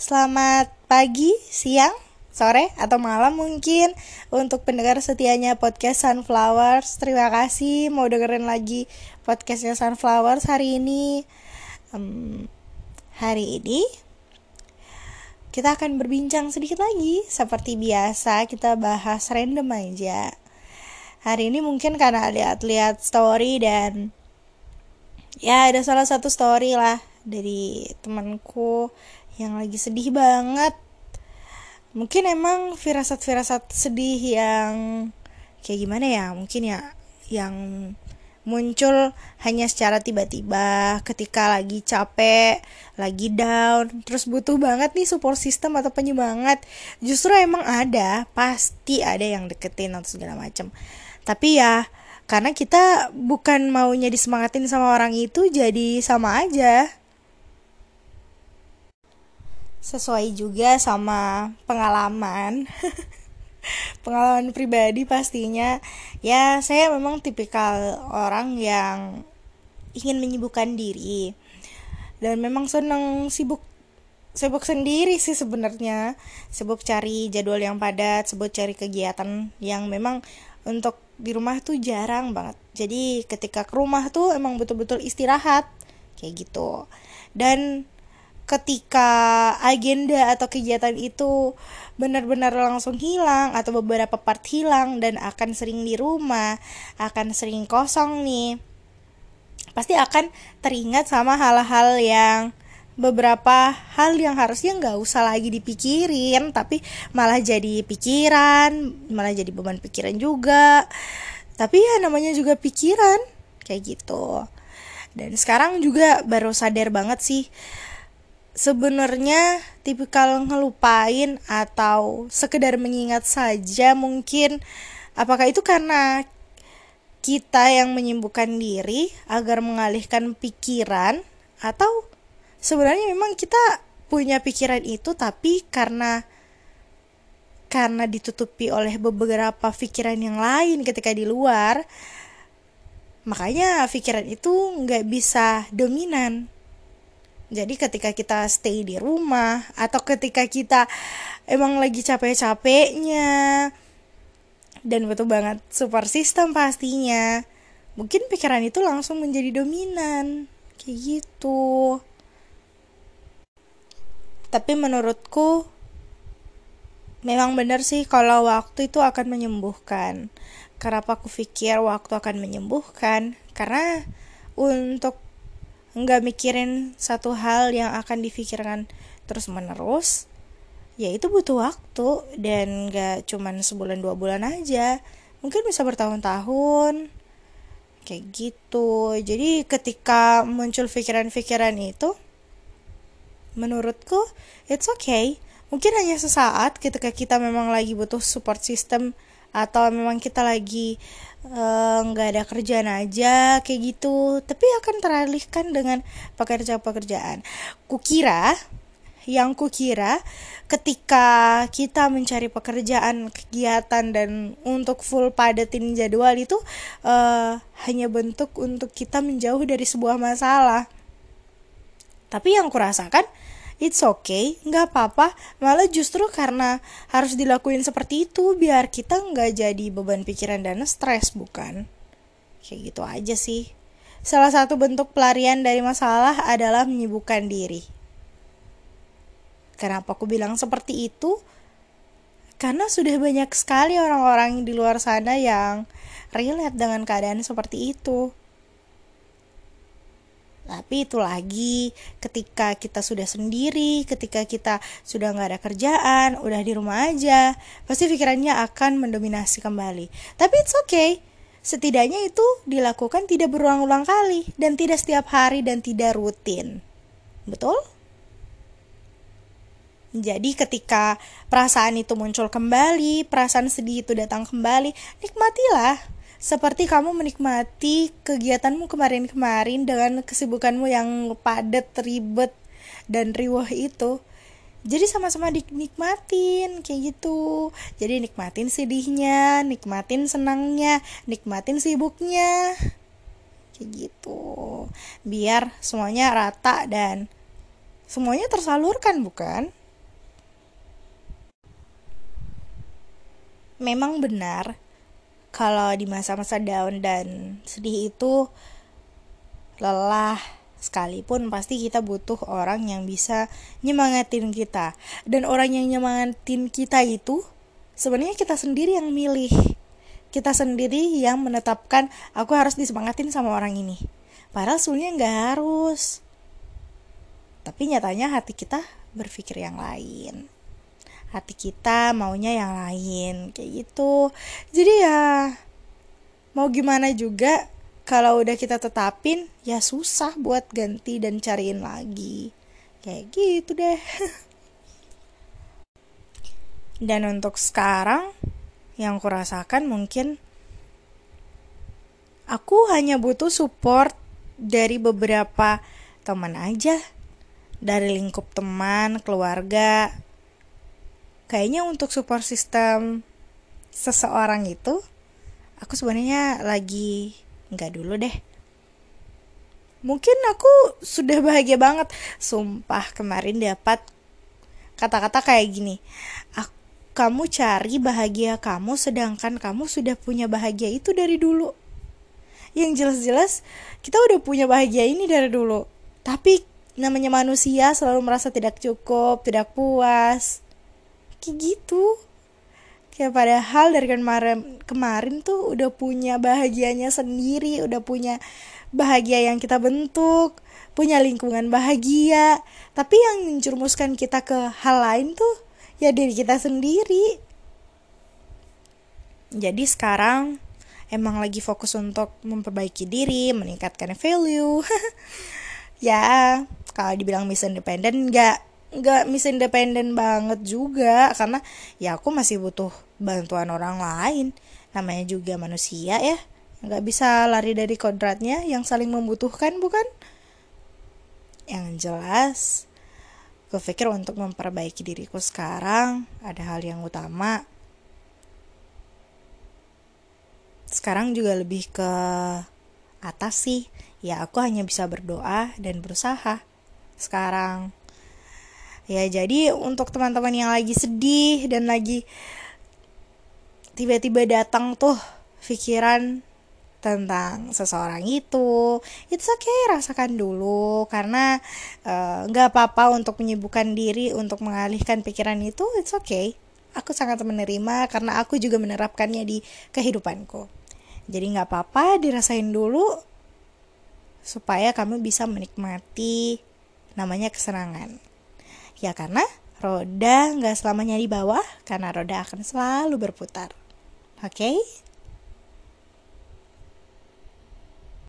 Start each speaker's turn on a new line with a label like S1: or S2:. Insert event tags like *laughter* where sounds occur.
S1: Selamat pagi, siang, sore, atau malam mungkin. Untuk pendengar setianya podcast Sunflowers Terima kasih mau dengerin lagi podcastnya Sunflowers hari ini. Um, Hari ini kita akan berbincang sedikit lagi. Seperti biasa kita bahas random aja. Hari ini mungkin karena lihat-lihat story dan Ya ada salah satu story lah Dari temanku yang lagi sedih banget Mungkin emang firasat-firasat sedih yang Kayak gimana ya mungkin ya Yang muncul hanya secara tiba-tiba ketika lagi capek, lagi down, terus butuh banget nih support system atau penyemangat. Justru emang ada, pasti ada yang deketin atau segala macam. Tapi ya karena kita bukan maunya disemangatin sama orang itu jadi sama aja. Sesuai juga sama pengalaman. *laughs* pengalaman pribadi pastinya. Ya saya memang tipikal orang yang ingin menyibukkan diri. Dan memang senang sibuk sibuk sendiri sih sebenarnya. Sibuk cari jadwal yang padat sibuk cari kegiatan yang memang untuk di rumah tuh jarang banget. Jadi ketika ke rumah tuh emang betul-betul istirahat kayak gitu. Dan ketika agenda atau kegiatan itu benar-benar langsung hilang atau beberapa part hilang dan akan sering di rumah, akan sering kosong nih. Pasti akan teringat sama hal-hal yang beberapa hal yang harusnya nggak usah lagi dipikirin tapi malah jadi pikiran malah jadi beban pikiran juga tapi ya namanya juga pikiran kayak gitu dan sekarang juga baru sadar banget sih sebenarnya tipikal ngelupain atau sekedar mengingat saja mungkin? Apakah itu karena kita yang menyembuhkan diri agar mengalihkan pikiran? Atau sebenarnya memang kita punya pikiran itu tapi karena karena ditutupi oleh beberapa pikiran yang lain ketika di luar makanya pikiran itu nggak bisa dominan jadi ketika kita stay di rumah atau ketika kita emang lagi capek-capeknya dan butuh banget super system pastinya, mungkin pikiran itu langsung menjadi dominan. Kayak gitu. Tapi menurutku memang benar sih kalau waktu itu akan menyembuhkan. Kenapa aku pikir waktu akan menyembuhkan? Karena untuk nggak mikirin satu hal yang akan difikirkan terus menerus ya itu butuh waktu dan nggak cuman sebulan dua bulan aja. Mungkin bisa bertahun-tahun kayak gitu. Jadi ketika muncul pikiran-pikiran itu menurutku it's okay. Mungkin hanya sesaat ketika kita memang lagi butuh support system atau memang kita lagi eh, nggak uh, ada kerjaan aja kayak gitu. Tapi akan teralihkan dengan pekerjaan-pekerjaan kukira yang kukira ketika kita mencari pekerjaan kegiatan dan untuk full padatin jadwal itu uh, hanya bentuk untuk kita menjauh dari sebuah masalah. Tapi yang kurasakan it's okay nggak apa-apa. Malah justru karena harus dilakuin seperti itu biar kita nggak jadi beban pikiran dan stres bukan? Kayak gitu aja sih. Salah satu bentuk pelarian dari masalah adalah menyibukkan diri. Kenapa aku bilang seperti itu? Karena sudah banyak sekali orang-orang di luar sana yang relate dengan keadaan seperti itu tapi itu lagi ketika kita sudah sendiri, ketika kita sudah nggak ada kerjaan, udah di rumah aja, pasti pikirannya akan mendominasi kembali. Tapi it's okay. Setidaknya itu dilakukan tidak berulang-ulang kali dan tidak setiap hari dan tidak rutin. Betul? Jadi ketika perasaan itu muncul kembali, perasaan sedih itu datang kembali, nikmatilah seperti kamu menikmati kegiatanmu kemarin-kemarin dengan kesibukanmu yang padat, ribet, dan riwah itu. Jadi sama-sama dinikmatin kayak gitu. Jadi nikmatin sedihnya, nikmatin senangnya, nikmatin sibuknya. Kayak gitu. Biar semuanya rata dan semuanya tersalurkan, bukan? Memang benar, kalau di masa-masa down dan sedih itu lelah sekalipun pasti kita butuh orang yang bisa nyemangatin kita. Dan orang yang nyemangatin kita itu sebenarnya kita sendiri yang milih. Kita sendiri yang menetapkan aku harus disemangatin sama orang ini. Padahal sebenarnya nggak harus. Tapi nyatanya hati kita berpikir yang lain hati kita maunya yang lain kayak gitu. Jadi ya mau gimana juga kalau udah kita tetapin ya susah buat ganti dan cariin lagi. Kayak gitu deh. *laughs* Dan untuk sekarang yang kurasakan mungkin aku hanya butuh support dari beberapa teman aja. Dari lingkup teman keluarga kayaknya untuk support sistem seseorang itu aku sebenarnya lagi nggak dulu deh. Mungkin aku sudah bahagia banget. Sumpah kemarin dapat kata-kata kayak gini kamu cari bahagia kamu sedangkan kamu sudah punya bahagia itu dari dulu. Yang jelas-jelas kita udah punya bahagia ini dari dulu. Tapi namanya manusia selalu merasa tidak cukup tidak puas kayak gitu. Kayak padahal dari kemarin kemarin tuh udah punya bahagianya sendiri udah punya bahagia yang kita bentuk punya lingkungan bahagia. Tapi yang menjerumuskan kita ke hal lain tuh ya diri kita sendiri. Jadi sekarang emang lagi fokus untuk memperbaiki diri meningkatkan value. *laughs* Ya kalau dibilang miss independent nggak nggak miss independent banget juga karena ya aku masih butuh bantuan orang lain. Namanya juga manusia ya nggak bisa lari dari kodratnya yang saling membutuhkan bukan? Yang jelas gue pikir untuk memperbaiki diriku sekarang ada hal yang utama. Sekarang juga lebih ke atas sih. Ya aku hanya bisa berdoa dan berusaha sekarang ya jadi untuk teman-teman yang lagi sedih dan lagi tiba-tiba datang tuh pikiran tentang seseorang itu oke okay, rasakan dulu. Karena eh, nggak uh, apa-apa untuk menyibukkan diri untuk mengalihkan pikiran itu it's okay. Aku sangat menerima karena aku juga menerapkannya di kehidupanku. Jadi nggak apa-apa dirasain dulu supaya kamu bisa menikmati namanya kesenangan ya karena roda nggak selamanya di bawah karena roda akan selalu berputar Oke? Okay?